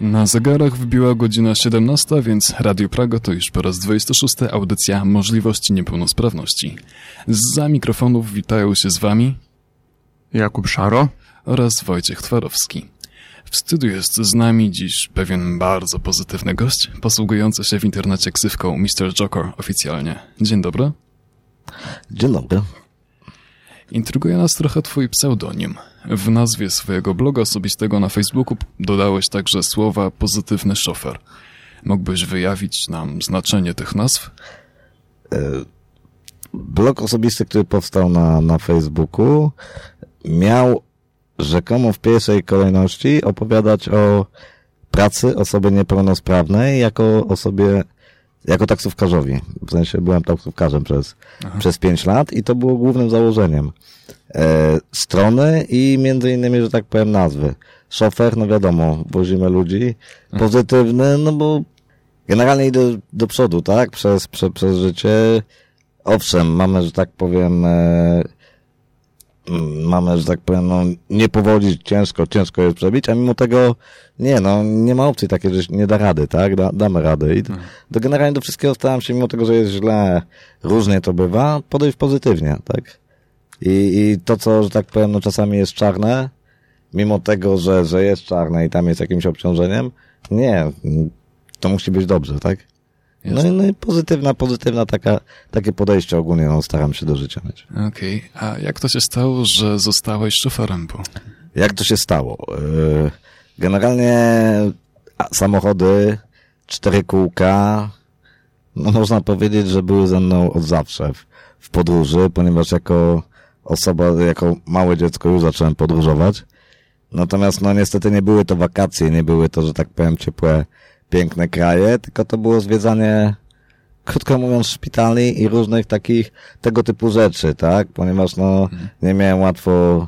Na zegarach wbiła godzina 17, więc Radio Prago to już po raz 26 audycja Możliwości Niepełnosprawności. Za mikrofonów witają się z Wami Jakub Szaro oraz Wojciech Twarowski. W studiu jest z nami dziś pewien bardzo pozytywny gość, posługujący się w internecie ksywką Mr. Joker oficjalnie. Dzień dobry. Dzień dobry. Intryguje nas trochę twój pseudonim. W nazwie swojego bloga osobistego na Facebooku dodałeś także słowa pozytywny szofer. Mógłbyś wyjawić nam znaczenie tych nazw? Blog osobisty, który powstał na, na Facebooku, miał rzekomo w pierwszej kolejności opowiadać o pracy osoby niepełnosprawnej jako osobie, jako taksówkarzowi. W sensie byłem taksówkarzem przez, przez pięć lat i to było głównym założeniem e, strony i między innymi, że tak powiem, nazwy. Szofer, no wiadomo, wozimy ludzi. Pozytywny, no bo generalnie idę do przodu, tak? Przez, prze, przez życie. Owszem, mamy, że tak powiem, e, mamy, że tak powiem, no, nie powodzić, ciężko, ciężko jest przebić, a mimo tego, nie, no, nie ma opcji takiej, że nie da rady, tak? Da, damy rady. I do, generalnie do wszystkiego staram się, mimo tego, że jest źle, różnie to bywa, podejść pozytywnie, tak? I, I to, co, że tak powiem, no czasami jest czarne, mimo tego, że, że jest czarne i tam jest jakimś obciążeniem, nie, to musi być dobrze, tak? No i, no i pozytywna, pozytywna taka, takie podejście ogólnie, no staram się do życia mieć. Okej, a jak to się stało, że zostałeś szoferem? Bo... Jak to się stało? Yy, Generalnie samochody, cztery kółka, no można powiedzieć, że były ze mną od zawsze w, w podróży, ponieważ jako osoba, jako małe dziecko już zacząłem podróżować. Natomiast no niestety nie były to wakacje, nie były to, że tak powiem, ciepłe, piękne kraje, tylko to było zwiedzanie, krótko mówiąc, szpitali i różnych takich tego typu rzeczy, tak? Ponieważ no nie miałem łatwo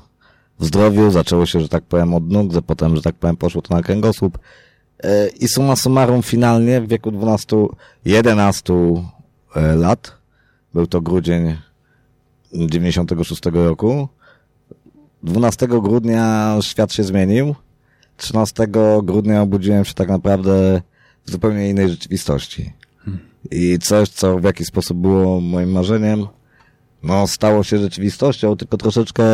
w zdrowiu, zaczęło się, że tak powiem, od nóg, że potem, że tak powiem, poszło to na kręgosłup. E, I summa summarum finalnie w wieku 12, 11 e, lat, był to grudzień 96 roku, 12 grudnia świat się zmienił. 13 grudnia obudziłem się tak naprawdę w zupełnie innej rzeczywistości. I coś, co w jakiś sposób było moim marzeniem, no stało się rzeczywistością, tylko troszeczkę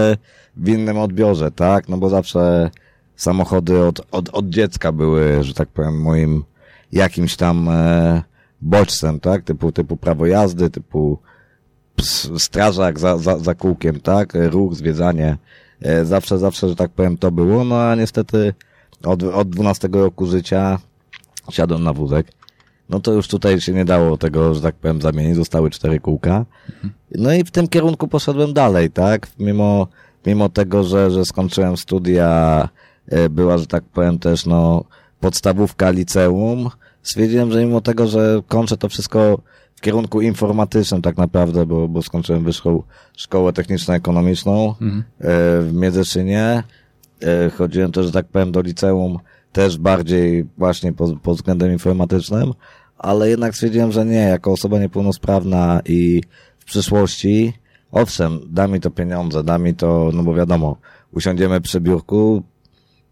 w innym odbiorze, tak? No bo zawsze samochody od, od, od dziecka były, że tak powiem, moim jakimś tam e, bodźcem, tak? Typu, typu prawo jazdy, typu strażak za, za, za kółkiem, tak? Ruch, zwiedzanie. E, zawsze, zawsze, że tak powiem, to było, no a niestety od, od 12 roku życia siadłem na wózek. No to już tutaj się nie dało tego, że tak powiem, zamienić. Zostały cztery kółka. No i w tym kierunku poszedłem dalej, tak? Mimo, mimo tego, że, że skończyłem studia, e, była, że tak powiem, też, no, podstawówka, liceum. Stwierdziłem, że mimo tego, że kończę to wszystko w kierunku informatycznym tak naprawdę, bo, bo skończyłem wyższą szkołę techniczno-ekonomiczną Mhm. e, w Miedzyczynie. E, Chodziłem też, że tak powiem, do liceum też bardziej właśnie pod, pod względem informatycznym, ale jednak stwierdziłem, że nie, jako osoba niepełnosprawna i w przyszłości, owszem, da mi to pieniądze, da mi to, no bo wiadomo, usiądziemy przy biurku,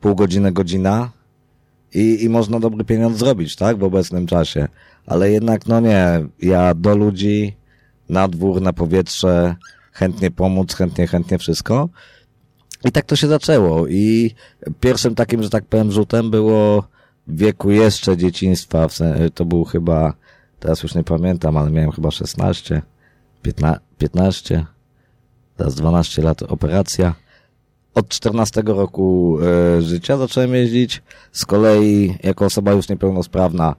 pół godziny, godzina i, i można dobry pieniądz zrobić, tak, w obecnym czasie. Ale jednak, no nie, ja do ludzi, na dwór, na powietrze, chętnie pomóc, chętnie, chętnie wszystko. I tak to się zaczęło. I pierwszym takim, że tak powiem, rzutem było w wieku jeszcze dzieciństwa. To był chyba, teraz już nie pamiętam, ale miałem chyba 16, 15, 15 teraz 12 lat operacja. Od 14 roku e, życia zacząłem jeździć. Z kolei, jako osoba już niepełnosprawna,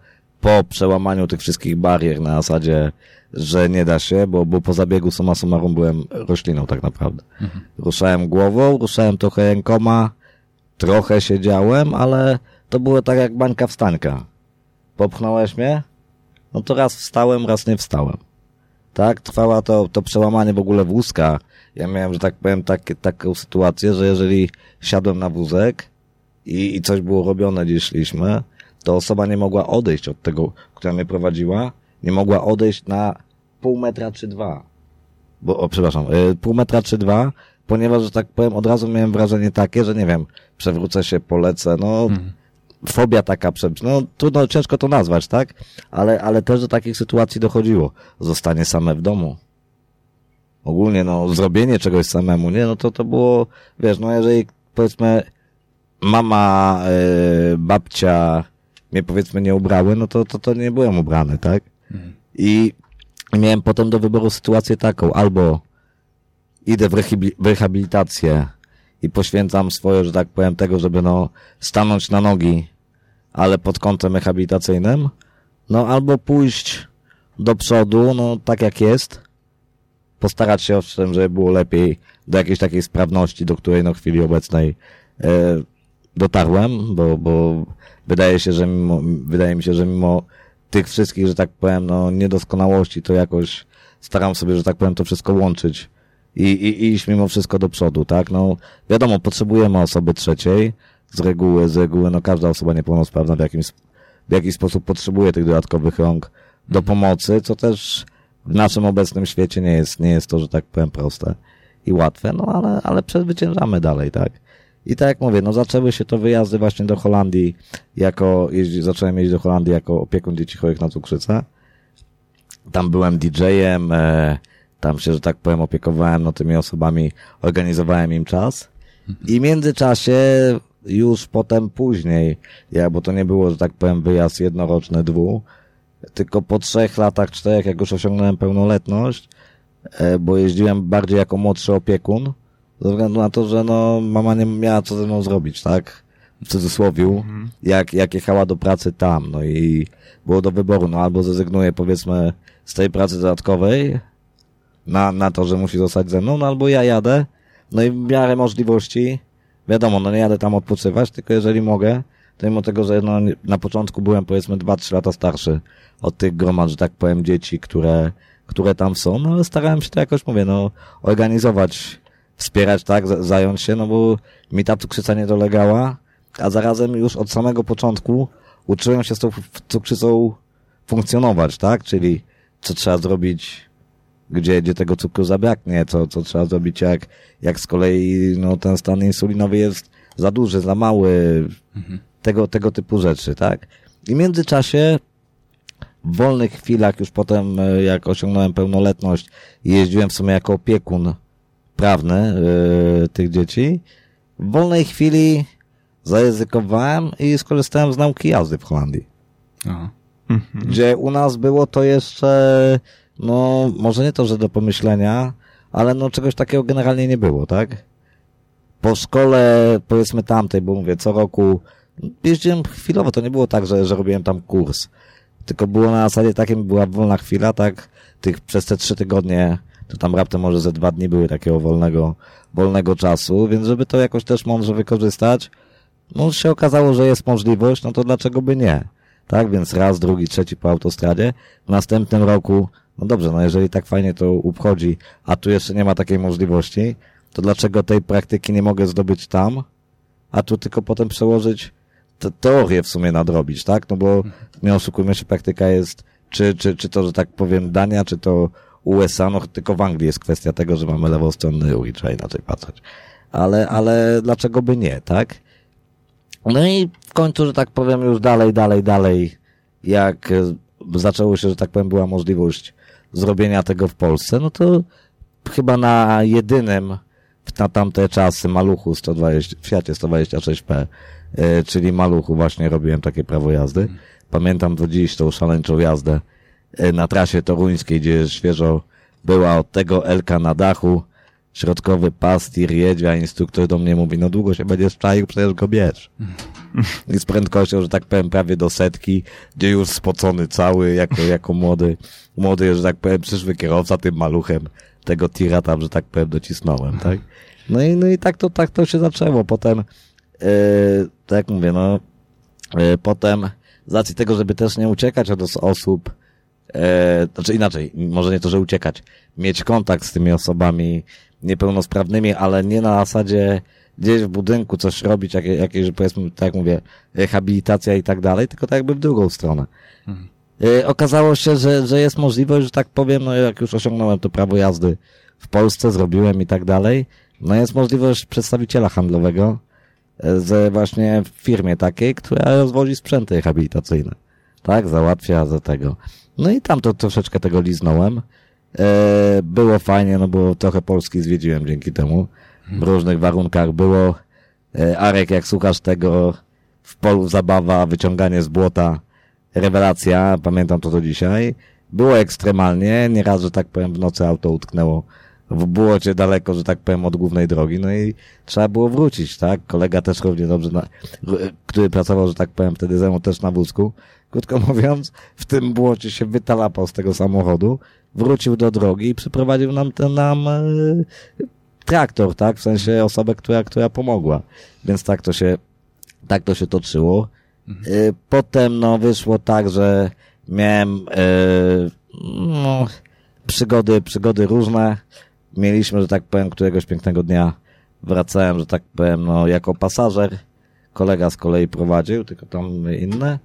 po przełamaniu tych wszystkich barier na zasadzie, że nie da się, bo, bo po zabiegu summa summarum byłem rośliną tak naprawdę. Ruszałem głową, ruszałem trochę rękoma, trochę siedziałem, ale to było tak jak bańka wstańka. Popchnąłeś mnie? No to raz wstałem, raz nie wstałem. Tak, trwała to, to przełamanie w ogóle wózka. Ja miałem, że tak powiem, tak, taką sytuację, że jeżeli siadłem na wózek i, i coś było robione, gdzie szliśmy, to osoba nie mogła odejść od tego, która mnie prowadziła, nie mogła odejść na pół metra czy dwa. Bo, o, przepraszam, y, pół metra czy dwa, ponieważ, że tak powiem, od razu miałem wrażenie takie, że nie wiem, przewrócę się, polecę, no, fobia taka, no trudno, ciężko to nazwać, tak? Ale, ale też do takich sytuacji dochodziło. Zostanie same w domu. Ogólnie, no, zrobienie czegoś samemu, nie? No to to było, wiesz, no jeżeli powiedzmy mama, e, babcia mnie powiedzmy nie ubrały, no to, to, to nie byłem ubrany, tak? I miałem potem do wyboru sytuację taką, albo idę w, w rehabilitację i poświęcam swoje, że tak powiem, tego, żeby no stanąć na nogi, ale pod kątem rehabilitacyjnym, no albo pójść do przodu, no tak jak jest, postarać się owszem, żeby było lepiej do jakiejś takiej sprawności, do której no w chwili obecnej e, dotarłem, bo, bo wydaje się, że mimo, wydaje mi się, że mimo tych wszystkich, że tak powiem, no niedoskonałości, to jakoś staram sobie, że tak powiem, to wszystko łączyć i, i, i iść mimo wszystko do przodu, tak? No wiadomo, potrzebujemy osoby trzeciej, z reguły, z reguły, no każda osoba niepełnosprawna w jakimś, w jakiś sposób potrzebuje tych dodatkowych rąk do pomocy, co też w naszym obecnym świecie nie jest, nie jest to, że tak powiem, proste i łatwe, no ale, ale przezwyciężamy dalej, tak? I tak jak mówię, no zaczęły się to wyjazdy właśnie do Holandii, jako, jeździ, zacząłem jeździć do Holandii jako opiekun dzieci chorych na cukrzycę. Tam byłem DJ-em, e, tam się, że tak powiem, opiekowałem no, tymi osobami, organizowałem im czas. I w międzyczasie, już potem później, ja, bo to nie było, że tak powiem, wyjazd jednoroczny, dwu, tylko po trzech latach, czterech, jak już osiągnąłem pełnoletność, e, bo jeździłem bardziej jako młodszy opiekun, ze względu na to, że no, mama nie miała co ze mną zrobić, tak? W cudzysłowiu, jak, jak jechała do pracy tam, no i było do wyboru, no albo zrezygnuję powiedzmy z tej pracy dodatkowej na, na to, że musi zostać ze mną, no albo ja jadę, no i w miarę możliwości, wiadomo, no nie jadę tam odpoczywać, tylko jeżeli mogę, to mimo tego, że no, na początku byłem powiedzmy 2-3 lata starszy od tych gromad, że tak powiem, dzieci, które, które tam są, no ale starałem się to jakoś, mówię, no, organizować, wspierać, tak, zająć się, no bo mi ta cukrzyca nie dolegała, a zarazem już od samego początku uczyłem się z tą cukrzycą funkcjonować, tak, czyli co trzeba zrobić, gdzie, gdzie tego cukru zabraknie, co, co trzeba zrobić, jak, jak z kolei no, ten stan insulinowy jest za duży, za mały, tego, tego typu rzeczy, tak? I w międzyczasie w wolnych chwilach, już potem e, jak osiągnąłem pełnoletność, jeździłem w sumie jako opiekun prawny e, tych dzieci. W wolnej chwili zaryzykowałem i skorzystałem z nauki jazdy w Holandii Aha. gdzie u nas było to jeszcze, no, może nie to, że do pomyślenia, ale no czegoś takiego generalnie nie było, tak? Po szkole, powiedzmy tamtej, bo mówię, co roku jeździłem chwilowo, to nie było tak, że, że robiłem tam kurs, tylko było na zasadzie takim, była wolna chwila, tak? Tych, przez te trzy tygodnie, to tam raptem może ze dwa dni były takiego wolnego, wolnego czasu, więc żeby to jakoś też mądrze wykorzystać, no się okazało, że jest możliwość, no to dlaczego by nie? Tak, więc raz, drugi, trzeci po autostradzie. W następnym roku, no dobrze, no jeżeli tak fajnie to obchodzi, a tu jeszcze nie ma takiej możliwości, to dlaczego tej praktyki nie mogę zdobyć tam, a tu tylko potem przełożyć te teorię w sumie nadrobić, tak? No bo nie oszukujmy się, praktyka jest, czy, czy, czy to, że tak powiem, Dania, czy to USA, no tylko w Anglii jest kwestia tego, że mamy lewostronny ruch i trzeba inaczej patrzeć. Ale, ale dlaczego by nie, tak? No i w końcu, że tak powiem, już dalej, dalej, dalej, jak e, zaczęło się, że tak powiem, była możliwość zrobienia tego w Polsce, no to chyba na jedynym na tamte czasy maluchu 120, w Fiacie 126P, e, czyli maluchu właśnie robiłem takie prawo jazdy. Pamiętam do dziś tą szaleńczą jazdę na trasie toruńskiej, gdzie świeżo była od tego Elka na dachu, środkowy pas, tir jedzie, a instruktor do mnie mówi, no długo się będziesz czaił, przecież go bierz. I z prędkością, że tak powiem, prawie do setki, gdzie już spocony cały, jako, jako młody, młody, że tak powiem, przyszły kierowca tym maluchem tego tira tam, że tak powiem, docisnąłem, tak? No i, no i tak to, tak to się zaczęło. Potem, yy, tak mówię, no, yy, potem z racji tego, żeby też nie uciekać od os- osób, e, znaczy inaczej, może nie to, że uciekać, mieć kontakt z tymi osobami niepełnosprawnymi, ale nie na zasadzie gdzieś w budynku coś robić, jakie, jakieś, powiedzmy, tak jak mówię, rehabilitacja i tak dalej, tylko tak jakby w drugą stronę. E, okazało się, że, że jest możliwość, że tak powiem, no jak już osiągnąłem to prawo jazdy w Polsce, zrobiłem i tak dalej, no jest możliwość przedstawiciela handlowego, z właśnie w firmie takiej, która rozwozi sprzęty rehabilitacyjne. Tak, załatwia za tego. No i tam to troszeczkę tego liznąłem. E, było fajnie, no bo trochę Polski zwiedziłem dzięki temu. W różnych warunkach było. E, Arek, jak słuchasz tego, w polu zabawa, wyciąganie z błota, rewelacja, pamiętam to do dzisiaj. Było ekstremalnie, nieraz, że tak powiem, w nocy auto utknęło w błocie daleko, że tak powiem, od głównej drogi, no i trzeba było wrócić, tak? Kolega też równie dobrze, na, który pracował, że tak powiem, wtedy ze mną też na wózku. Krótko mówiąc, w tym błocie się wytalapał z tego samochodu, wrócił do drogi i przyprowadził nam ten nam e, traktor, tak? W sensie osobę, która, która pomogła. Więc tak to się, tak to się toczyło. E, potem, no, wyszło tak, że miałem, e, no, przygody, przygody różne. Mieliśmy, że tak powiem, któregoś pięknego dnia wracałem, że tak powiem, no, jako pasażer. Kolega z kolei prowadził, tylko tam inne.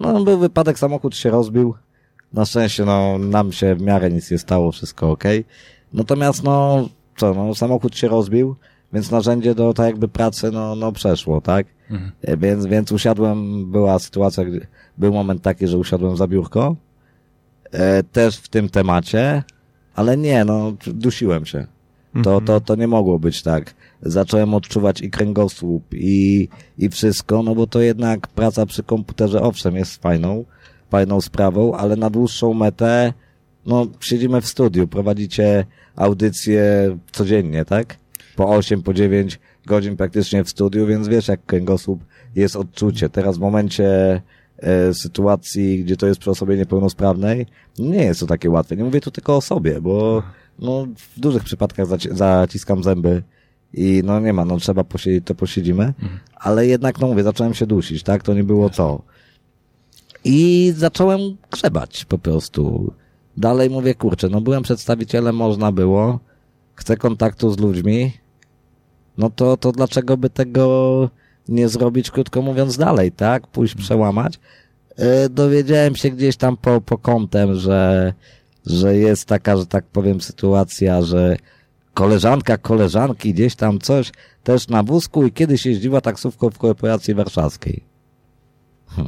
No, był wypadek, samochód się rozbił. Na szczęście, no, nam się w miarę nic nie stało, wszystko ok. Natomiast, no, co, no, samochód się rozbił, więc narzędzie do, tak jakby pracy, no, no, przeszło, tak? E, Więc, więc usiadłem, była sytuacja, był moment taki, że usiadłem za biurko, e, też w tym temacie, ale nie, no, dusiłem się. To, to, to nie mogło być tak. Zacząłem odczuwać i kręgosłup, i, i wszystko, no bo to jednak praca przy komputerze, owszem, jest fajną, fajną sprawą, ale na dłuższą metę, no, siedzimy w studiu, prowadzicie audycje codziennie, tak? Po 8, po 9 godzin praktycznie w studiu, więc wiesz, jak kręgosłup jest odczucie. Teraz w momencie e, sytuacji, gdzie to jest przy osobie niepełnosprawnej, nie jest to takie łatwe. Nie mówię tu tylko o sobie, bo no, w dużych przypadkach zaci- zaciskam zęby i no nie ma, no trzeba posiedzieć, to posiedzimy, ale jednak, no mówię, zacząłem się dusić, tak? To nie było to. I zacząłem grzebać po prostu. Dalej mówię, kurczę, no byłem przedstawicielem, można było, chcę kontaktu z ludźmi, no to, to dlaczego by tego nie zrobić, krótko mówiąc, dalej, tak? Pójść przełamać. E, Dowiedziałem się gdzieś tam po, po kątem, że, że jest taka, że tak powiem, sytuacja, że koleżanka koleżanki gdzieś tam coś też na wózku i kiedyś jeździła taksówką w korporacji warszawskiej.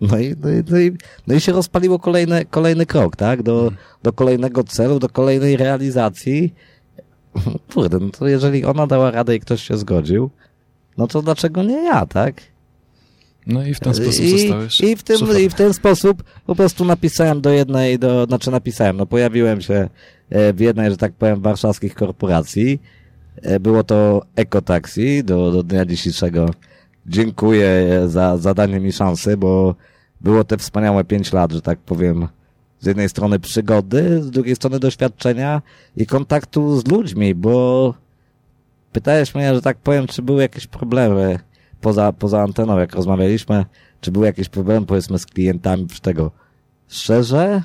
No i, no i, no i, no i się rozpaliło kolejny, kolejny krok, tak? Do, do kolejnego celu, do kolejnej realizacji. Kurde, no to jeżeli ona dała radę i ktoś się zgodził, no to dlaczego nie ja, tak? No i w ten sposób I, zostałeś i, w tym. I w ten sposób po prostu napisałem do jednej, do, znaczy napisałem, no pojawiłem się w jednej, że tak powiem, warszawskich korporacji. E, Było to Ekotaxi do, do dnia dzisiejszego. Dziękuję e, za, za danie mi szansy, bo było te wspaniałe pięć lat, że tak powiem, z jednej strony przygody, z drugiej strony doświadczenia i kontaktu z ludźmi, bo pytałeś mnie, że tak powiem, czy były jakieś problemy poza, poza anteną, jak rozmawialiśmy, czy były jakieś problemy, powiedzmy, z klientami przy tego. Szczerze,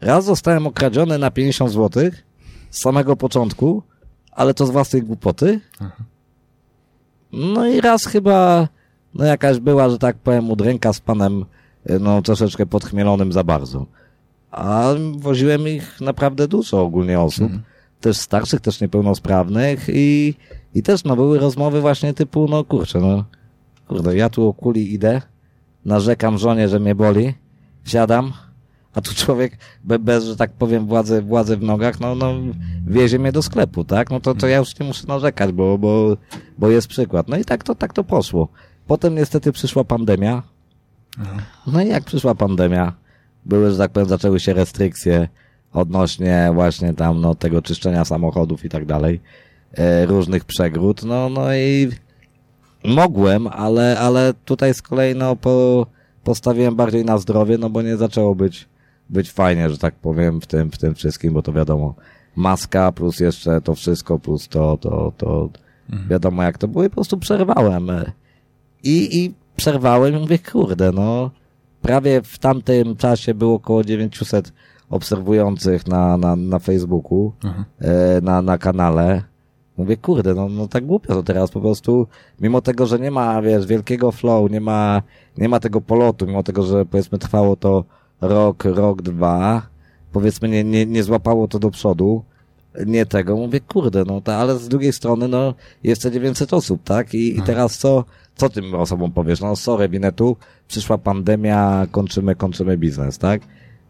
raz zostałem okradziony na 50 zł z samego początku, ale to z własnej głupoty. No i raz chyba, no jakaś była, że tak powiem, udręka z panem, y, no troszeczkę podchmielonym za bardzo. A woziłem ich naprawdę dużo ogólnie osób, też starszych, też niepełnosprawnych i, i też no były rozmowy właśnie typu, no kurczę, no kurde, ja tu o kuli idę, narzekam żonie, że mnie boli, siadam, a tu człowiek be, bez, że tak powiem, władzy, władzy w nogach, no, no wiezie mnie do sklepu, tak? No to, to ja już nie muszę narzekać, bo, bo, bo jest przykład. No i tak to, tak to poszło. Potem niestety przyszła pandemia. No i jak przyszła pandemia, były, że tak powiem, zaczęły się restrykcje odnośnie właśnie tam, no, tego czyszczenia samochodów i tak dalej, e, różnych przegród, no, no i mogłem, ale, ale tutaj z kolei, no, po, postawiłem bardziej na zdrowie, no bo nie zaczęło być, być fajnie, że tak powiem, w tym, w tym wszystkim, bo to wiadomo, maska plus jeszcze to wszystko, plus to, to, to, wiadomo jak to było i po prostu przerwałem. I, i przerwałem i mówię, kurde, no, prawie w tamtym czasie było około 900 obserwujących na, na, na Facebooku, e, na, na kanale. Mówię, kurde, no, no tak głupio to teraz po prostu, mimo tego, że nie ma, wiesz, wielkiego flow, nie ma, nie ma tego polotu, mimo tego, że powiedzmy trwało to rok, rok, dwa, powiedzmy nie, nie, nie złapało to do przodu, nie tego. Mówię, kurde, no to, ale z drugiej strony, no, jest te 900 osób, tak? I, i teraz co, co tym osobom powiesz? No, sorry, binetu, przyszła pandemia, kończymy, kończymy biznes, tak?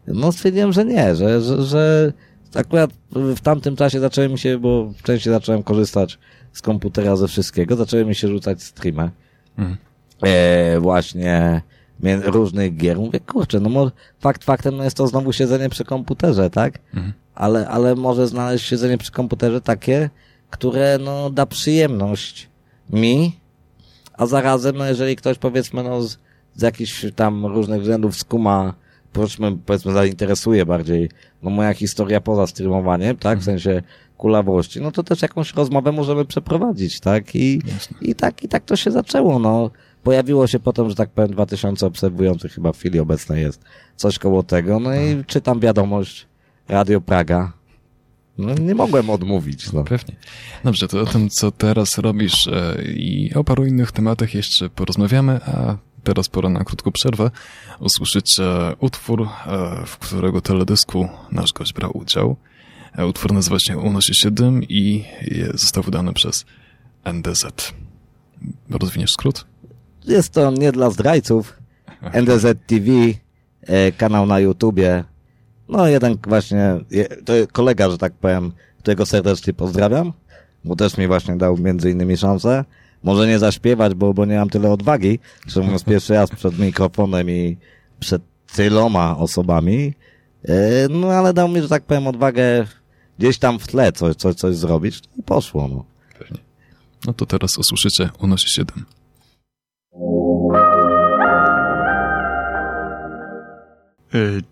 No, stwierdziłem, że nie, że, że, że akurat w tamtym czasie zacząłem się, bo wcześniej zacząłem korzystać z komputera, ze wszystkiego, zaczęły mi się rzucać streamy. Mhm. E, właśnie różnych gier. Mówię, kurczę, no może fakt faktem no jest to znowu siedzenie przy komputerze, tak? Mhm. Ale, ale może znaleźć siedzenie przy komputerze takie, które no da przyjemność mi, a zarazem, no jeżeli ktoś powiedzmy no z, z jakichś tam różnych względów skuma, powiedzmy, powiedzmy zainteresuje bardziej, no moja historia poza streamowaniem, tak, w sensie kulawości, no to też jakąś rozmowę możemy przeprowadzić, tak, i, Jasne. i tak, i tak to się zaczęło, no. Pojawiło się potem, że tak powiem, 2000 obserwujących chyba w chwili obecnej jest coś koło tego, no i czytam wiadomość Radio Praga. No nie mogłem odmówić, no. Pewnie. Dobrze, to o tym, co teraz robisz e, i o paru innych tematach jeszcze porozmawiamy, a teraz pora na krótką przerwę. Usłyszycie utwór, e, w którego teledysku nasz gość brał udział. E, Utwór nazywa się Unosi się dym i został wydany przez NDZ. Rozwiniesz skrót? jest to nie dla zdrajców. NDZ TV, e, kanał na YouTubie. No jeden właśnie, to kolega, że tak powiem, którego serdecznie pozdrawiam, bo też mi właśnie dał między innymi szansę. Może nie zaśpiewać, bo, bo nie mam tyle odwagi, że mówiąc pierwszy raz przed mikrofonem i przed tyloma osobami. E, no ale dał mi, że tak powiem, odwagę gdzieś tam w tle coś, coś, coś zrobić no i poszło. No. No to teraz usłyszycie unosi 7.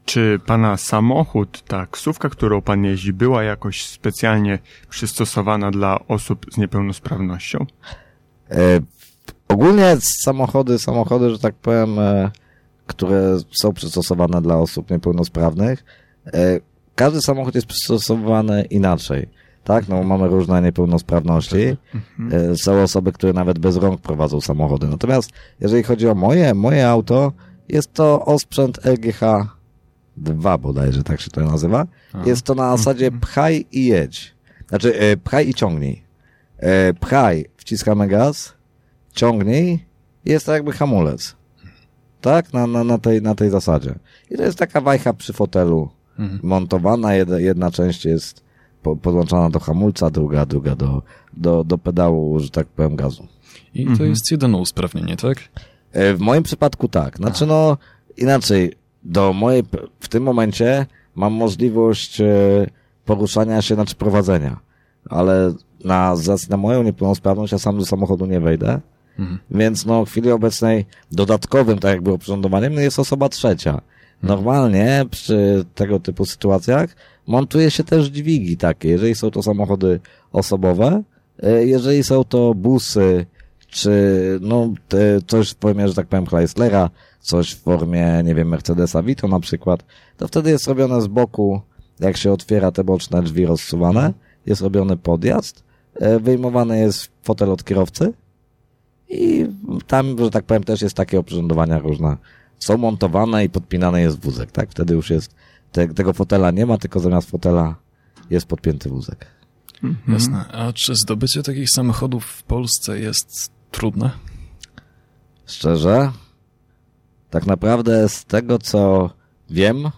Czy pana samochód, ta ksówka, którą pan jeździ, była jakoś specjalnie przystosowana dla osób z niepełnosprawnością? E, ogólnie samochody, samochody, że tak powiem, e, które są przystosowane dla osób niepełnosprawnych, e, każdy samochód jest przystosowany inaczej. Tak, no mamy różne niepełnosprawności. E, Są osoby, które nawet bez rąk prowadzą samochody. Natomiast jeżeli chodzi o moje, moje auto, jest to osprzęt LGH 2 bodajże, tak się to nazywa. Jest to na zasadzie pchaj i jedź. Znaczy, e, pchaj i ciągnij. E, Pchaj, wciskamy gaz, ciągnij, jest to jakby hamulec. Tak? Na, na, na, tej, na tej zasadzie. I to jest taka wajcha przy fotelu Mhm. montowana. Jedna, jedna część jest po, podłączona do hamulca, druga, druga do, do, do pedału, że tak powiem, gazu. I to jest jedyne usprawnienie, tak? E, W moim przypadku tak. Znaczy no, inaczej, do mojej, w tym momencie mam możliwość e, poruszania się, znaczy prowadzenia, ale na, na moją niepełnosprawność ja sam do samochodu nie wejdę, Mhm. więc no w chwili obecnej dodatkowym, tak jak było przyrządowaniem, no jest osoba trzecia. Normalnie przy tego typu sytuacjach montuje się też dźwigi takie, jeżeli są to samochody osobowe, e, jeżeli są to busy, czy no te, coś w formie, że tak powiem, Chryslera, coś w formie, nie wiem, Mercedesa Vito na przykład, to wtedy jest robione z boku, jak się otwiera te boczne drzwi rozsuwane, jest robiony podjazd, e, wyjmowany jest fotel od kierowcy i tam, że tak powiem, też jest takie oprzyrządowania różne. Są montowane i podpinany jest wózek, tak? Wtedy już jest, te, tego fotela nie ma, tylko zamiast fotela jest podpięty wózek. Jasne. A czy zdobycie takich samochodów w Polsce jest trudne? Szczerze, tak naprawdę z tego, co wiem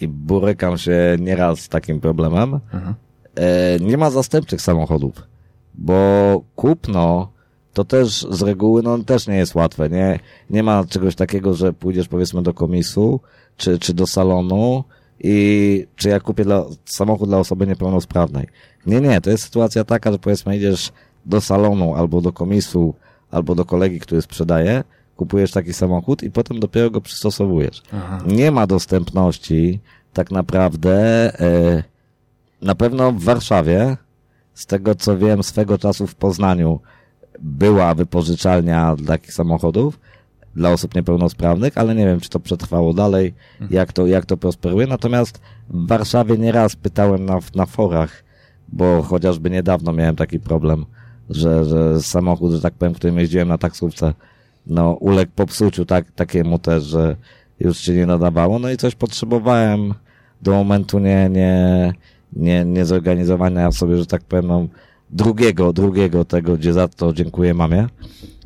i borykam się nieraz z takim problemem, Aha. e, nie ma zastępczych samochodów, bo kupno to też z reguły no, też nie jest łatwe. Nie, nie ma czegoś takiego, że pójdziesz powiedzmy do komisu czy, czy do salonu i czy ja kupię dla, samochód dla osoby niepełnosprawnej. Nie, nie, to jest sytuacja taka, że powiedzmy idziesz do salonu albo do komisu, albo do kolegi, który sprzedaje, kupujesz taki samochód i potem dopiero go przystosowujesz. Aha. Nie ma dostępności tak naprawdę e, na pewno w Warszawie, z tego co wiem, swego czasu w Poznaniu była wypożyczalnia takich samochodów dla osób niepełnosprawnych, ale nie wiem, czy to przetrwało dalej, jak to, jak to prosperuje. Natomiast w Warszawie nieraz pytałem na, na forach, bo chociażby niedawno miałem taki problem, że, że samochód, że tak powiem, którym jeździłem na taksówce, no uległ popsuciu tak, takiemu też, że już się nie nadawało, no i coś potrzebowałem do momentu nie, nie, nie, nie zorganizowania sobie, że tak powiem, no, drugiego, drugiego tego, gdzie za to dziękuję mamie,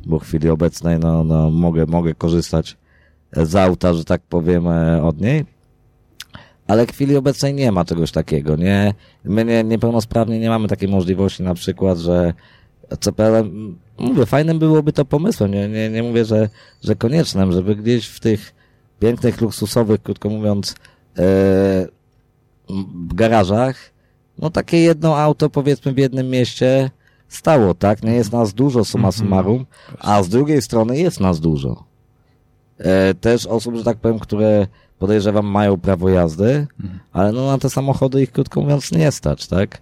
bo w chwili obecnej, no, no mogę, mogę korzystać z auta, że tak powiem, e, od niej. Ale w chwili obecnej nie ma czegoś takiego, nie? My nie, niepełnosprawni nie mamy takiej możliwości na przykład, że co prawda, mówię, fajnym byłoby to pomysłem, nie, nie, nie mówię, że, że koniecznym, żeby gdzieś w tych pięknych, luksusowych, krótko mówiąc, w garażach, no takie jedno auto powiedzmy w jednym mieście stało, tak? Nie jest nas dużo summa summarum, a z drugiej strony jest nas dużo. E, też osób, że tak powiem, które podejrzewam mają prawo jazdy, ale no na te samochody ich krótko mówiąc nie stać, tak?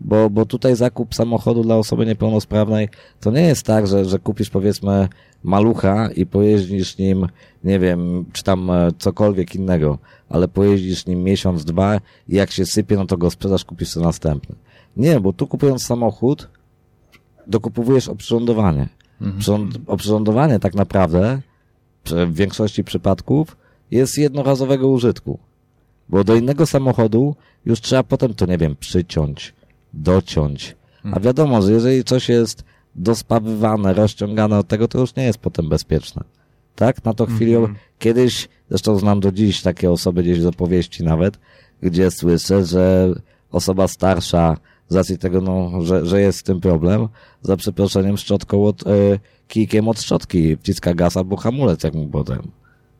Bo, bo tutaj zakup samochodu dla osoby niepełnosprawnej to nie jest tak, że, że kupisz powiedzmy malucha i pojeździsz nim, nie wiem, czy tam e, cokolwiek innego, ale pojeździsz nim miesiąc, dwa i jak się sypie, no to go sprzedasz, kupisz sobie następny. Nie, bo tu kupując samochód, dokupujesz oprzyrządowanie. Przyrząd- Oprzyrządowanie tak naprawdę w większości przypadków jest jednorazowego użytku. Bo do innego samochodu już trzeba potem to, nie wiem, przyciąć, dociąć. A wiadomo, że jeżeli coś jest dospawywane, rozciągane od tego, to już nie jest potem bezpieczne. Tak? Na to chwili, kiedyś, zresztą znam do dziś takie osoby gdzieś z opowieści nawet, gdzie słyszę, że osoba starsza, z racji tego, no, że, że jest z tym problem, za przeproszeniem szczotką od, e, kijkiem od szczotki wciska gaz albo hamulec, jak mu potem.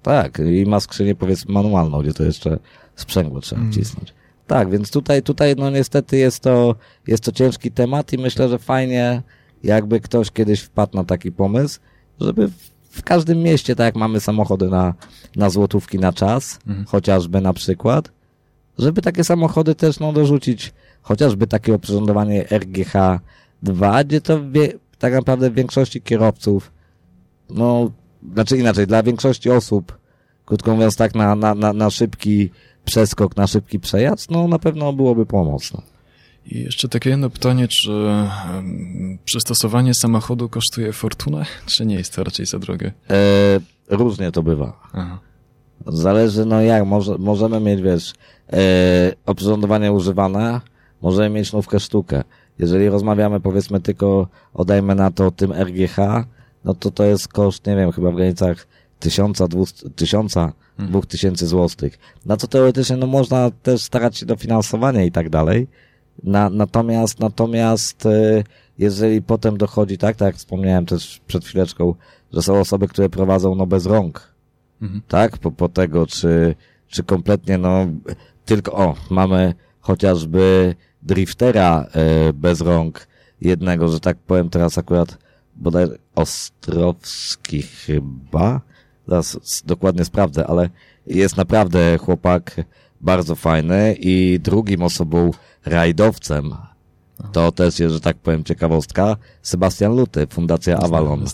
Tak, i ma skrzynię powiedzmy manualną, gdzie to jeszcze sprzęgło trzeba wcisnąć. Tak, więc tutaj, tutaj no niestety jest to, jest to ciężki temat i myślę, że fajnie jakby ktoś kiedyś wpadł na taki pomysł, żeby w, każdym mieście, tak jak mamy samochody na, na złotówki na czas, chociażby na przykład, żeby takie samochody też no dorzucić, chociażby takie oprzyrządowanie RGH2, gdzie to wie, tak naprawdę w większości kierowców, no, znaczy inaczej, dla większości osób, krótko mówiąc tak, na, na, na, na szybki przeskok, na szybki przejazd, no na pewno byłoby pomocne. I jeszcze takie jedno pytanie, czy przystosowanie samochodu kosztuje fortunę, czy nie jest to raczej za drogie? E, różnie to bywa. Aha. Zależy, no jak, może, możemy mieć, wiesz, e, oprzyrządowanie używane, możemy mieć nówkę sztukę. Jeżeli rozmawiamy, powiedzmy, tylko oddajmy na to tym RGH, no to to jest koszt, nie wiem, chyba w granicach tysiąca, dwust, tysiąca, dwóch tysięcy złotych. Na co teoretycznie, no można też starać się dofinansowania i tak dalej. Na, natomiast, natomiast, e, jeżeli potem dochodzi, tak, tak jak wspomniałem też przed chwileczką, że są osoby, które prowadzą, no bez rąk, tak, po, po tego, czy, czy kompletnie, no, tylko, o, mamy chociażby driftera e, bez rąk, jednego, że tak powiem, teraz akurat bodaj Ostrowski chyba, zaraz dokładnie sprawdzę, ale jest naprawdę chłopak bardzo fajny i drugim osobą rajdowcem, to też jest, że tak powiem, ciekawostka, Sebastian Luty, Fundacja Avalon.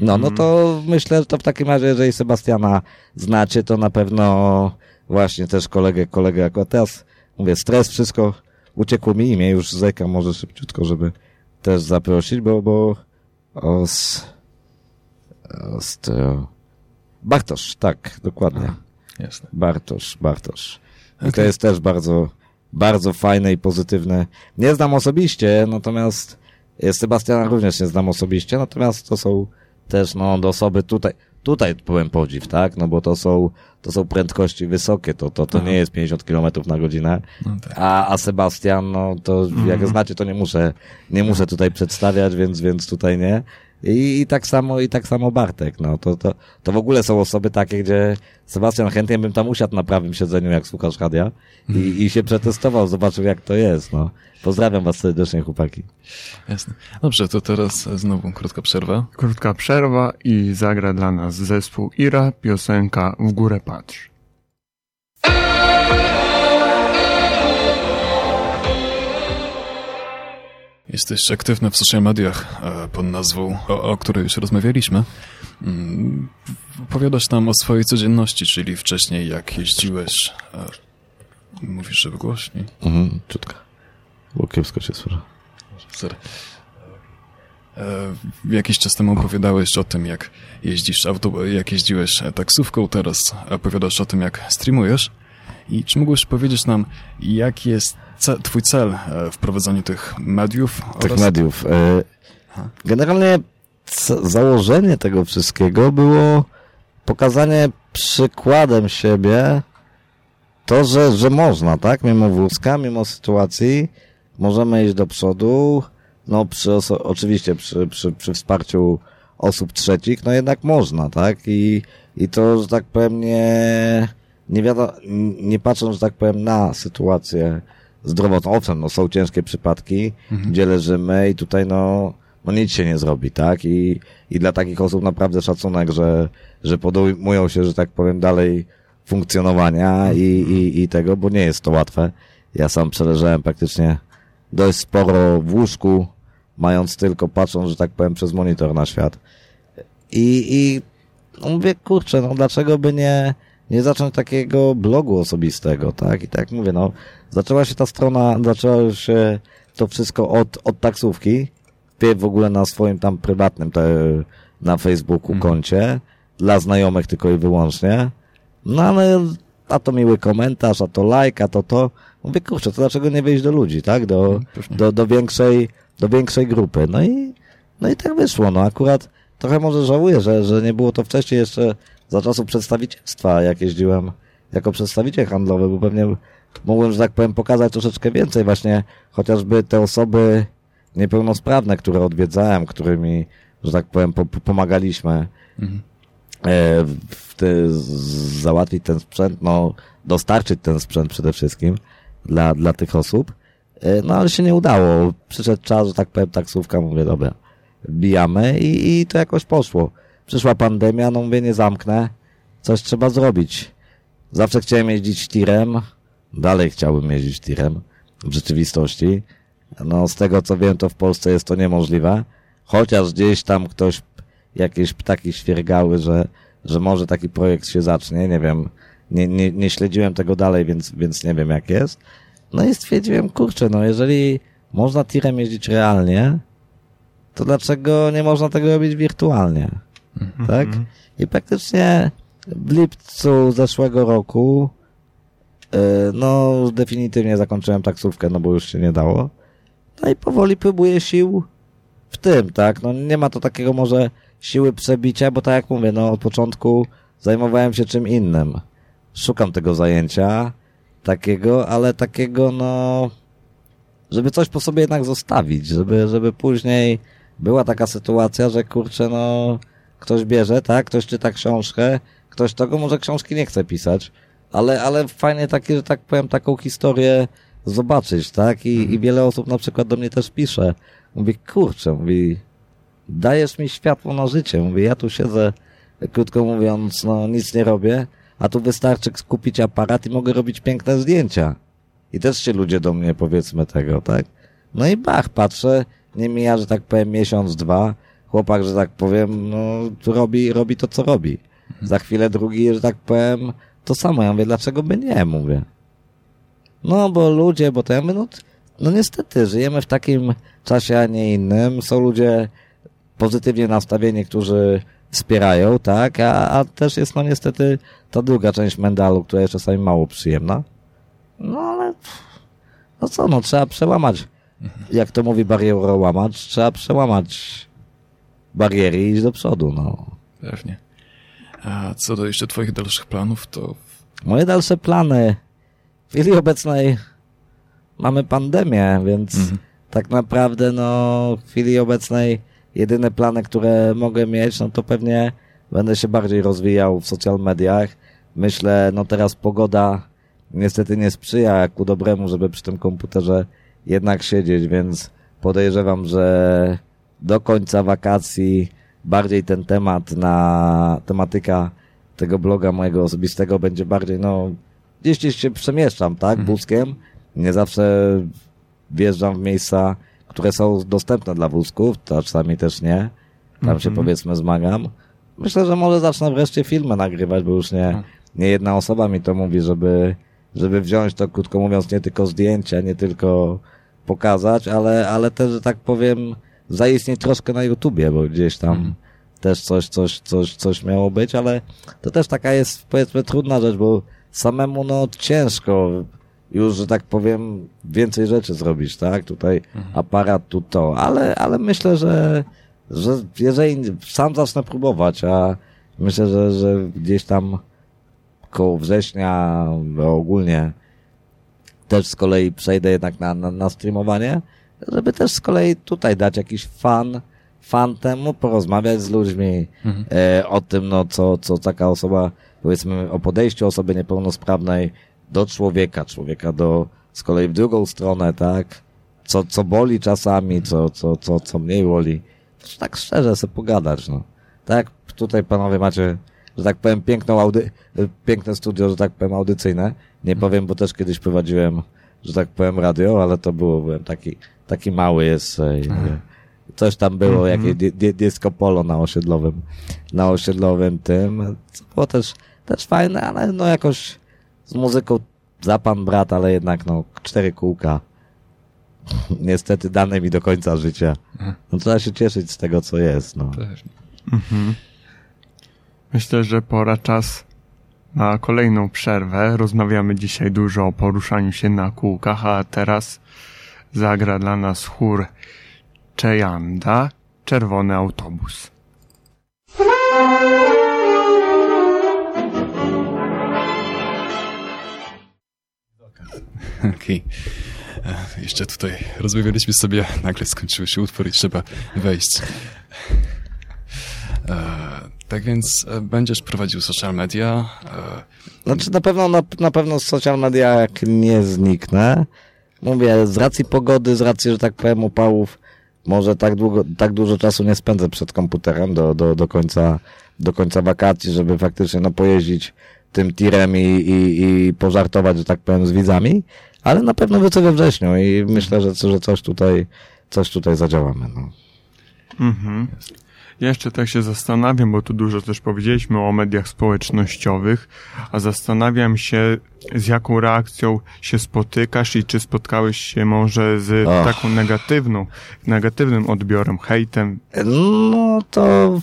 No, no to myślę, że to w takim razie, jeżeli Sebastiana znacie, to na pewno właśnie też kolegę, kolegę akurat teraz, mówię, stres, wszystko uciekło mi imię, już zeka może szybciutko, żeby też zaprosić, bo, bo os, ostro, Bartosz, tak, dokładnie. Jasne. Bartosz, Bartosz. I to jest też bardzo, bardzo fajne i pozytywne. Nie znam osobiście, natomiast e, Sebastiana również nie znam osobiście, natomiast to są też, no, osoby tutaj, tutaj powiem podziw, tak? No bo to są, to są prędkości wysokie, to, to, to nie jest 50 km na godzinę. No tak. A, a Sebastian, no to jak znacie, to nie muszę, nie muszę tutaj przedstawiać, więc, więc tutaj nie. I, I tak samo, i tak samo Bartek, no to, to, to w ogóle są osoby takie, gdzie Sebastian chętnie bym tam usiadł na prawym siedzeniu, jak słuchasz radia i, i się przetestował, zobaczył jak to jest, no. Pozdrawiam was serdecznie, chłopaki. Jasne. Dobrze, to teraz znowu krótka przerwa. Krótka przerwa i zagra dla nas zespół Ira piosenka W górę patrz. Jesteś aktywny w social mediach e, pod nazwą, o, o której już rozmawialiśmy. Mm, Opowiadasz nam o swojej codzienności, czyli wcześniej jak jeździłeś. e, Mówisz, żeby głośniej. Mhm, czutka. Bo kiepsko się słyszę. Sorry. E, Jakiś czas temu opowiadałeś o tym, jak jeździsz auto, jak jeździłeś taksówką, teraz opowiadasz o tym, jak streamujesz. I czy mógłbyś powiedzieć nam, jaki jest ce twój cel e, w prowadzeniu tych mediów? Tych oraz... mediów. E, generalnie założenie tego wszystkiego było pokazanie przykładem siebie to, że, że można, tak? Mimo wózka, mimo sytuacji, możemy iść do przodu, no przy oczywiście przy, przy, przy wsparciu osób trzecich, no jednak można, tak? I, i to, że tak powiem, nie, nie wiadomo, nie patrząc, że tak powiem, na sytuację zdrowotną. Owszem, no są ciężkie przypadki, mhm. gdzie leżymy i tutaj no, no nic się nie zrobi, tak? I, i dla takich osób naprawdę szacunek, że, że podejmują się, że tak powiem, dalej funkcjonowania i, i, i tego, bo nie jest to łatwe. Ja sam przeleżałem praktycznie dość sporo w łóżku, mając tylko, patrząc, że tak powiem, przez monitor na świat. I, i no mówię, kurczę, no dlaczego by nie, nie zacząć takiego blogu osobistego, tak? I tak mówię, no, zaczęła się ta strona, zaczęło się to wszystko od, od taksówki, w ogóle na swoim tam prywatnym, te, na Facebooku mhm. koncie, dla znajomych tylko i wyłącznie. No ale, a to miły komentarz, a to like, a to to. Mówię, kurczę, to dlaczego nie wyjść do ludzi, tak? Do, mhm, do, do większej, do większej grupy. No i, no i tak wyszło, no akurat trochę może żałuję, że, że nie było to wcześniej jeszcze za czasów przedstawicielstwa, jak jeździłem jako przedstawiciel handlowy, bo pewnie mogłem, że tak powiem, pokazać troszeczkę więcej właśnie, chociażby te osoby niepełnosprawne, które odwiedzałem, którymi, że tak powiem, po, pomagaliśmy mhm. e, w te, załatwić ten sprzęt, no, dostarczyć ten sprzęt przede wszystkim dla, dla tych osób. E, no, ale się nie udało. Przyszedł czas, że tak powiem, taksówka, mówię, dobra, bijamy i, i to jakoś poszło. Przyszła pandemia, no mówię, nie zamknę, coś trzeba zrobić. Zawsze chciałem jeździć tirem, dalej chciałbym jeździć tirem w rzeczywistości. No, z tego co wiem, to w Polsce jest to niemożliwe. Chociaż gdzieś tam ktoś, jakieś ptaki świergały, że, że może taki projekt się zacznie, nie wiem. Nie, nie, nie śledziłem tego dalej, więc, więc nie wiem jak jest. No i stwierdziłem, kurczę, no jeżeli można tirem jeździć realnie, to dlaczego nie można tego robić wirtualnie? Tak? I praktycznie w lipcu zeszłego roku yy, no definitywnie zakończyłem taksówkę, no bo już się nie dało. No i powoli próbuję sił w tym, tak? No nie ma to takiego może siły przebicia, bo tak jak mówię, no od początku zajmowałem się czym innym. Szukam tego zajęcia takiego, ale takiego no żeby coś po sobie jednak zostawić, żeby, żeby później była taka sytuacja, że kurczę, no ktoś bierze, tak, ktoś czyta książkę, ktoś tego może książki nie chce pisać, ale, ale fajnie takie, że tak powiem, taką historię zobaczyć, tak? I, mhm. I wiele osób na przykład do mnie też pisze. Mówi, kurczę, mówi, dajesz mi światło na życie. Mówi, ja tu siedzę, krótko mówiąc, no nic nie robię, a tu wystarczy kupić aparat i mogę robić piękne zdjęcia. I też się ludzie do mnie powiedzmy tego, tak? No i bach, patrzę, nie mija, że tak powiem, miesiąc, dwa, chłopak, że tak powiem, no, robi, robi to, co robi. Mhm. Za chwilę drugi, że tak powiem, to samo. Ja mówię, dlaczego by nie, mówię. No, bo ludzie, bo to ja mówię, no, no niestety, żyjemy w takim czasie, a nie innym. Są ludzie pozytywnie nastawieni, którzy wspierają, tak, a, a też jest no niestety ta druga część mendalu, która jest czasami mało przyjemna. No ale no co, no trzeba przełamać, jak to mówi barierę łamać, trzeba przełamać bariery i iść do przodu, no. Pewnie. A co do jeszcze twoich dalszych planów, to... Moje dalsze plany w chwili obecnej mamy pandemię, więc mhm. tak naprawdę no w chwili obecnej jedyne plany, które mogę mieć, no to pewnie będę się bardziej rozwijał w social mediach. Myślę, no teraz pogoda niestety nie sprzyja ku dobremu, żeby przy tym komputerze jednak siedzieć, więc podejrzewam, że do końca wakacji bardziej ten temat na tematyka tego bloga mojego osobistego będzie bardziej, no, gdzieś, gdzieś się przemieszczam, tak, mhm. Nie zawsze wjeżdżam w miejsca, które są dostępne dla wózków, to czasami też nie. Tam mhm. się powiedzmy zmagam. Myślę, że może zacznę wreszcie filmy nagrywać, bo już nie, tak. nie jedna osoba mi to mówi, żeby, żeby wziąć to, krótko mówiąc, nie tylko zdjęcia, nie tylko pokazać, ale, ale też, że tak powiem, zaistnieć troszkę na YouTubie, bo gdzieś tam mhm. też coś, coś, coś, coś miało być, ale to też taka jest, powiedzmy, trudna rzecz, bo samemu no ciężko już, że tak powiem, więcej rzeczy zrobić, tak? Tutaj aparat, tu to, ale, ale myślę, że, że jeżeli sam zacznę próbować, a myślę, że, że gdzieś tam koło września, ogólnie też z kolei przejdę jednak na, na, na streamowanie, żeby też z kolei tutaj dać jakiś fan, fan temu, porozmawiać z ludźmi e, o tym, no co, co taka osoba, powiedzmy o podejściu osoby niepełnosprawnej do człowieka, człowieka do, z kolei w drugą stronę, tak, co, co boli czasami, co, co, co, co mniej boli. Tak szczerze sobie pogadać, no. Tak, tutaj panowie macie, że tak powiem, piękną audy, piękne studio, że tak powiem, audycyjne. Nie powiem, bo też kiedyś prowadziłem, że tak powiem, radio, ale to było, byłem taki, taki mały jeszcze. i, Coś tam było, jakieś di, di, disco polo na osiedlowym, na osiedlowym tym. Co było też, też fajne, ale no jakoś z muzyką za pan brat, ale jednak no cztery kółka. Niestety dane mi do końca życia. No trzeba się cieszyć z tego, co jest, no. Pewnie. Myślę, że pora czas na kolejną przerwę. Rozmawiamy dzisiaj dużo o poruszaniu się na kółkach, a teraz zagra dla nas chór Czejanda, Czerwony Autobus. Okej. E, Jeszcze tutaj rozmawialiśmy sobie, nagle skończył się utwór i trzeba wejść. E, tak więc e, będziesz prowadził social media. E, Znaczy na pewno, na, na pewno z social media jak nie zniknę. Mówię, z racji pogody, z racji, że tak powiem, upałów, może tak długo, tak dużo czasu nie spędzę przed komputerem do, do, do końca, do końca wakacji, żeby faktycznie no pojeździć tym tirem i, i, i pożartować, że tak powiem, z widzami, ale na pewno wrócę we wrześniu i myślę, że, że coś tutaj, coś tutaj zadziałamy, no. Mhm. Jeszcze tak się zastanawiam, bo tu dużo też powiedzieliśmy o mediach społecznościowych, a zastanawiam się, z jaką reakcją się spotykasz i czy spotkałeś się może z Och. taką negatywną, negatywnym odbiorem, hejtem. No to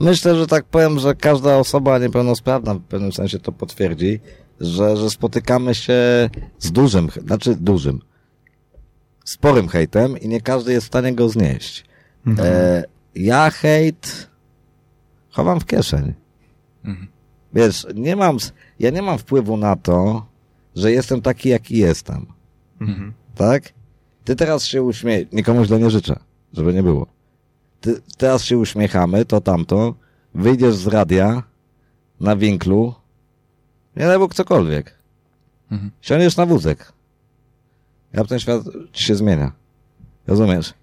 myślę, że tak powiem, że każda osoba niepełnosprawna w pewnym sensie to potwierdzi, że, że spotykamy się z dużym, znaczy dużym, sporym hejtem i nie każdy jest w stanie go znieść. E, ja hejt chowam w kieszeń. Wiesz, nie mam, ja nie mam wpływu na to, że jestem taki, jaki jestem. Mhm. Tak? Ty teraz się uśmiej, nikomu źle nie życzę, żeby nie było. Ty, teraz się uśmiechamy, to tamto, wyjdziesz z radia, na winklu, nie daj Bóg cokolwiek. Mhm. Siądziesz na wózek. Ja ten świat się zmienia. Rozumiesz?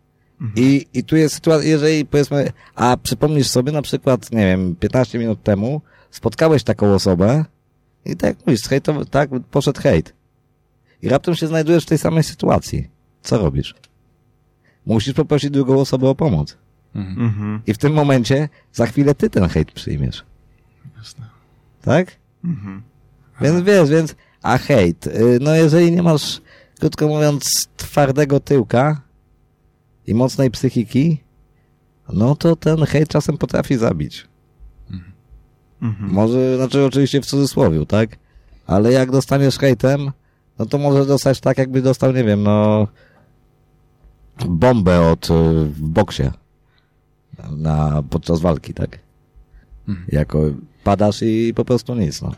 I, I tu jest sytuacja, jeżeli powiedzmy, a przypomnisz sobie na przykład, nie wiem, 15 minut temu spotkałeś taką osobę i tak mówisz, hejtowy, tak, poszedł hejt. I raptem się znajdujesz w tej samej sytuacji. Co robisz? Musisz poprosić drugą osobę o pomoc. Mhm. I w tym momencie za chwilę ty ten hejt przyjmiesz. Jasne. Tak? Mhm. Więc wiesz, więc, a hejt, y, no jeżeli nie masz, krótko mówiąc, twardego tyłka i mocnej psychiki, no to ten hejt czasem potrafi zabić. Mhm. Może, znaczy oczywiście w cudzysłowie, tak? Ale jak dostaniesz hejtem, no to może dostać tak, jakby dostał, nie wiem, no bombę od, y, w boksie na, podczas walki, tak? Jako padasz i po prostu nic, no.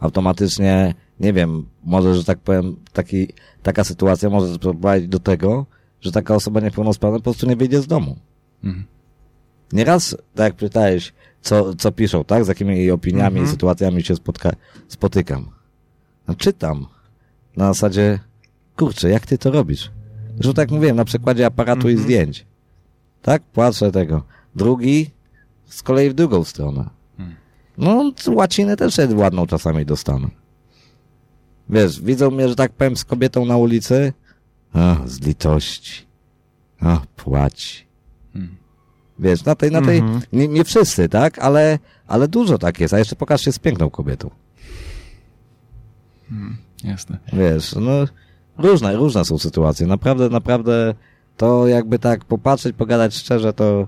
Automatycznie, nie wiem, może, że tak powiem, taki, taka sytuacja może prowadzić do tego, że taka osoba niepełnosprawna po prostu nie wyjdzie z domu. Mhm. Nieraz, tak jak pytałeś, co, co piszą, tak? Z jakimi opiniami i sytuacjami się spotka, spotykam. No, czytam. Na zasadzie, kurczę, jak ty to robisz? Że tak jak mówiłem, na przykładzie aparatu i zdjęć. Tak? Płaczę tego. Drugi z kolei w drugą stronę. No, łaciny też ładną czasami dostanę. Wiesz, widzą mnie, że tak powiem, z kobietą na ulicy. A, z litości. A, płaci. Wiesz, na tej, na tej, Mhm. nie, nie wszyscy, tak? Ale, ale dużo tak jest. A jeszcze pokaż się z piękną kobietą. Jasne. Wiesz, no, różne, różne są sytuacje. Naprawdę, naprawdę, to jakby tak popatrzeć, pogadać szczerze, to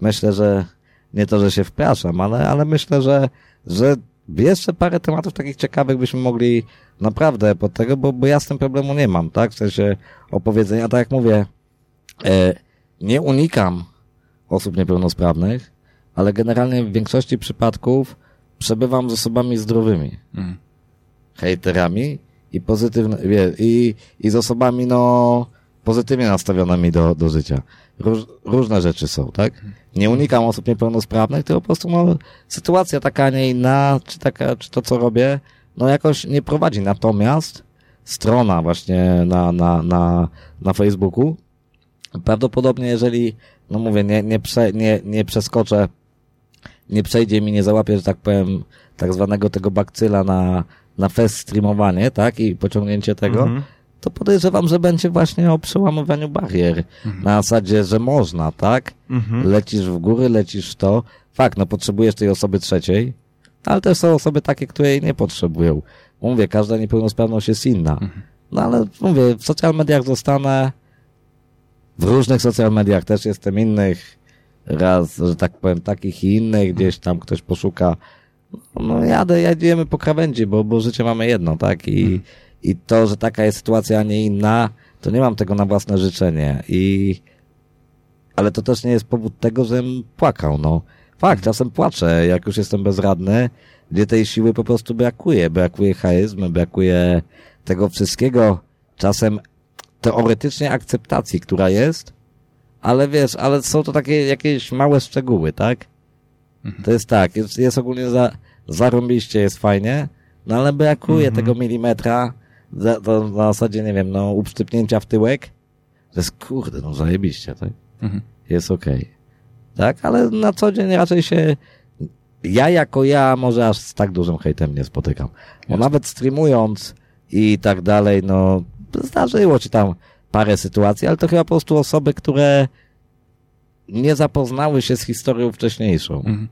myślę, że nie to, że się wpraszam, ale, ale myślę, że, że jeszcze parę tematów takich ciekawych byśmy mogli naprawdę pod tego, bo, bo ja z tym problemu nie mam, tak? W sensie opowiedzenia, tak jak mówię, e, nie unikam osób niepełnosprawnych, ale generalnie w większości przypadków przebywam z osobami zdrowymi. Mm. Hejterami i pozytywny, wie, i, i z osobami, no, pozytywnie nastawionymi do, do życia. Róż, różne rzeczy są, tak? Nie unikam osób niepełnosprawnych, tylko po prostu, no, sytuacja taka, a nie inna, czy taka, czy to, co robię, no, jakoś nie prowadzi. Natomiast strona właśnie na, na, na, na Facebooku, prawdopodobnie jeżeli, no mówię, nie, nie, prze, nie, nie przeskoczę, nie przejdzie mi, nie załapię, że tak powiem, tak zwanego tego bakcyla na, na fest streamowanie, tak, i pociągnięcie tego, Mhm. To podejrzewam, że będzie właśnie o przełamywaniu barier. Na zasadzie, że można, tak? Mhm. Lecisz w góry, lecisz w to. Fakt, no potrzebujesz tej osoby trzeciej, ale też są osoby takie, które jej nie potrzebują. Mówię, każda niepełnosprawność jest inna. No ale mówię, w social mediach zostanę, w różnych social mediach też jestem innych, raz, że tak powiem, takich i innych, gdzieś tam ktoś poszuka. No jadę, jedziemy po krawędzi, bo, bo życie mamy jedno, tak? I, I to, że taka jest sytuacja, a nie inna, to nie mam tego na własne życzenie. I, ale to też nie jest powód tego, żebym płakał, no. Fakt, czasem płaczę, jak już jestem bezradny, gdzie tej siły po prostu brakuje. Brakuje charyzmy, brakuje tego wszystkiego. Czasem teoretycznie akceptacji, która jest, ale wiesz, ale są to takie jakieś małe szczegóły, tak? To jest tak, jest, jest ogólnie za, zarąbiście, jest fajnie, no ale brakuje tego milimetra, za, to na zasadzie, nie wiem, no, uszczypnięcia w tyłek, to jest kurde, no zajebiście, tak? Mhm. Jest okej. Tak, ale na co dzień raczej się, ja jako ja może aż z tak dużym hejtem nie spotykam. Bo Jasne. nawet streamując i tak dalej, no, zdarzyło ci tam parę sytuacji, ale to chyba po prostu osoby, które nie zapoznały się z historią wcześniejszą. Mhm.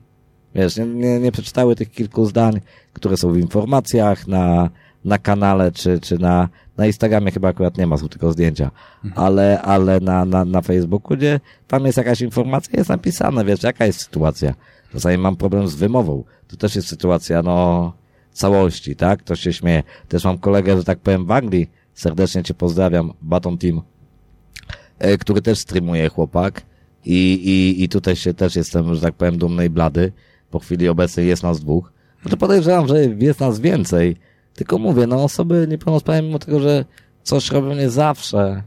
Wiesz, nie, nie, nie przeczytały tych kilku zdań, które są w informacjach, na, na kanale, czy, czy na, na Instagramie chyba akurat nie ma, tylko zdjęcia, ale, ale na, na, na Facebooku, gdzie tam jest jakaś informacja, jest napisane, wiesz, jaka jest sytuacja. Czasami mam problem z wymową. To też jest sytuacja, no, całości, tak? Ktoś się śmieje. Też mam kolegę, że tak powiem, w Anglii, serdecznie cię pozdrawiam, Baton Team, e, który też streamuje chłopak i, i, i tutaj się też jestem, że tak powiem, dumny i blady. Po chwili obecnej jest nas dwóch. No to podejrzewam, że jest nas więcej. Tylko mówię, no osoby niepełnosprawne, mimo tego, że coś robią nie zawsze,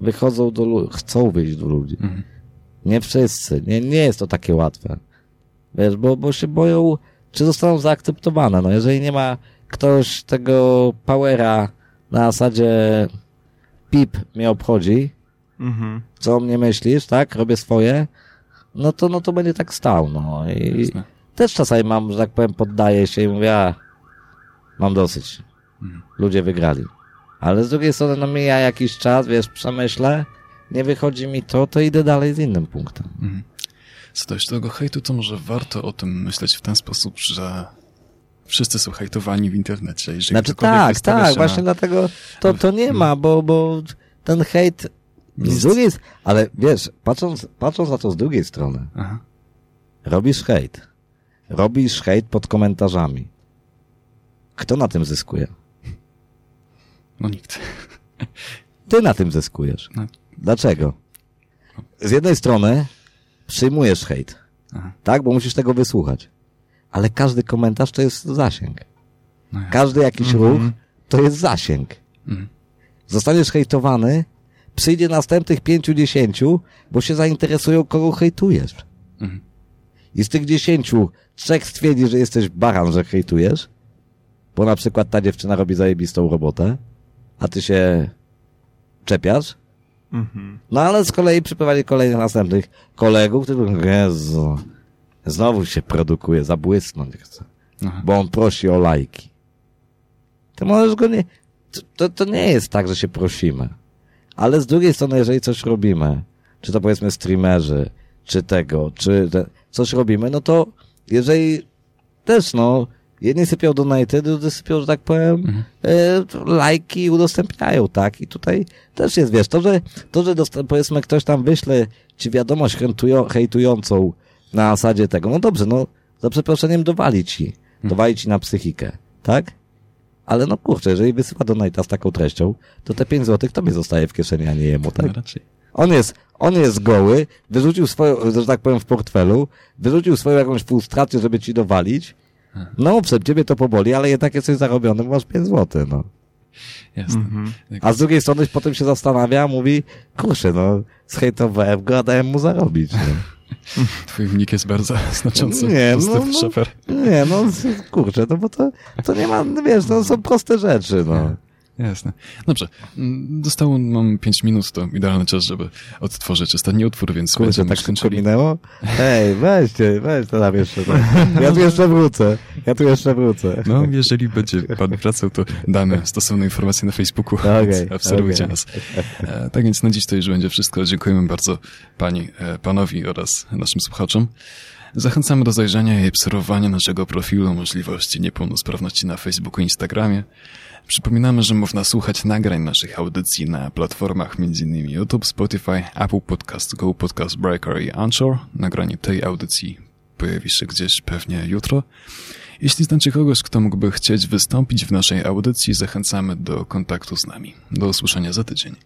wychodzą do ludzi, chcą wyjść do ludzi. Mhm. Nie wszyscy. Nie, nie jest to takie łatwe. Wiesz, bo, bo się boją, czy zostaną zaakceptowane. No jeżeli nie ma ktoś tego powera na zasadzie pip mnie obchodzi, Mhm. co o mnie myślisz, tak, robię swoje, no to, no to będzie tak stał, no i Jasne. też czasami mam, że tak powiem, poddaję się i mówię, a, mam dosyć. Ludzie wygrali. Ale z drugiej strony, no mija jakiś czas, wiesz, przemyślę, nie wychodzi mi to, to idę dalej z innym punktem. Co do tego hejtu, to może warto o tym myśleć w ten sposób, że wszyscy są hejtowani w internecie. Jeżeli Znaczy tak, tak, właśnie na... dlatego to, to nie ma, bo, bo ten hejt z drugiej, ale wiesz, patrząc, patrząc na to z drugiej strony, Aha. robisz hejt, robisz hejt pod komentarzami. Kto na tym zyskuje? No nikt. Ty na tym zyskujesz. No. Dlaczego? Z jednej strony przyjmujesz hejt, Aha. tak, bo musisz tego wysłuchać. Ale każdy komentarz to jest zasięg. No. Każdy jakiś ruch to jest zasięg. Mhm. Zostaniesz hejtowany, przyjdzie następnych pięciu, dziesięciu, bo się zainteresują, kogo hejtujesz. Mhm. I z tych dziesięciu trzech stwierdzi, że jesteś baran, że hejtujesz, bo na przykład ta dziewczyna robi zajebistą robotę, a ty się czepiasz, Mhm. no ale z kolei przyprowadzi kolejnych następnych kolegów, którzy mówią, Jezu, znowu się produkuje, zabłysnąć chce, Aha. bo on prosi o lajki. Ty możesz go nie... To, to, to nie jest tak, że się prosimy. Ale z drugiej strony, jeżeli coś robimy, czy to powiedzmy streamerzy, czy tego, czy te, coś robimy, no to jeżeli też, no, jedni sypią donaty, drudzy sypią, że tak powiem, e, lajki i udostępniają, tak? I tutaj też jest, wiesz, to, że, to, że dosta- powiedzmy ktoś tam wyśle ci wiadomość hejtują, hejtującą na zasadzie tego, no dobrze, no, za przeproszeniem dowali ci. to wali ci na psychikę, tak? Ale no kurczę, jeżeli wysyła donata z taką treścią, to te 5 złotych tobie zostaje w kieszeni, a nie jemu, tak? No, raczej. On jest, on jest goły, wyrzucił swoją, że tak powiem, w portfelu, wyrzucił swoją jakąś frustrację, żeby ci dowalić. No owszem, ciebie to poboli, ale jednak jesteś zarobiony, bo masz 5 zł, no. Jasne. Mhm. Jak- A z drugiej strony potem się zastanawia, mówi, kurczę, no, zhejtowałem go, a dałem mu zarobić, no. Twój wnik jest bardzo znaczący. Nie, no, no. szofer. Nie, no, kurczę, no bo to, to nie ma, no wiesz, to są proste rzeczy, no. Jasne. Dobrze. Mm, Zostało nam 5 minut, to idealny czas, żeby odtworzyć ostatni utwór, więc Kurczę, będziemy tak już szybko kończyli. minęło? Hej, weźcie, weź to tam jeszcze. Tak. Ja tu jeszcze wrócę. Ja tu jeszcze wrócę. No, jeżeli będzie pan wracał, to damy stosowne informacje na Facebooku, więc obserwujcie okej. nas. E, tak więc na dziś to już będzie wszystko. Dziękujemy bardzo pani, e, panowi oraz naszym słuchaczom. Zachęcamy do zajrzenia i obserwowania naszego profilu możliwości niepełnosprawności na Facebooku i Instagramie. Przypominamy, że można słuchać nagrań naszych audycji na platformach m.in. YouTube, Spotify, Apple Podcast, Google Podcast Breaker i Anchor. Nagranie tej audycji pojawi się gdzieś pewnie jutro. Jeśli znacie kogoś, kto mógłby chcieć wystąpić w naszej audycji, zachęcamy do kontaktu z nami. Do usłyszenia za tydzień.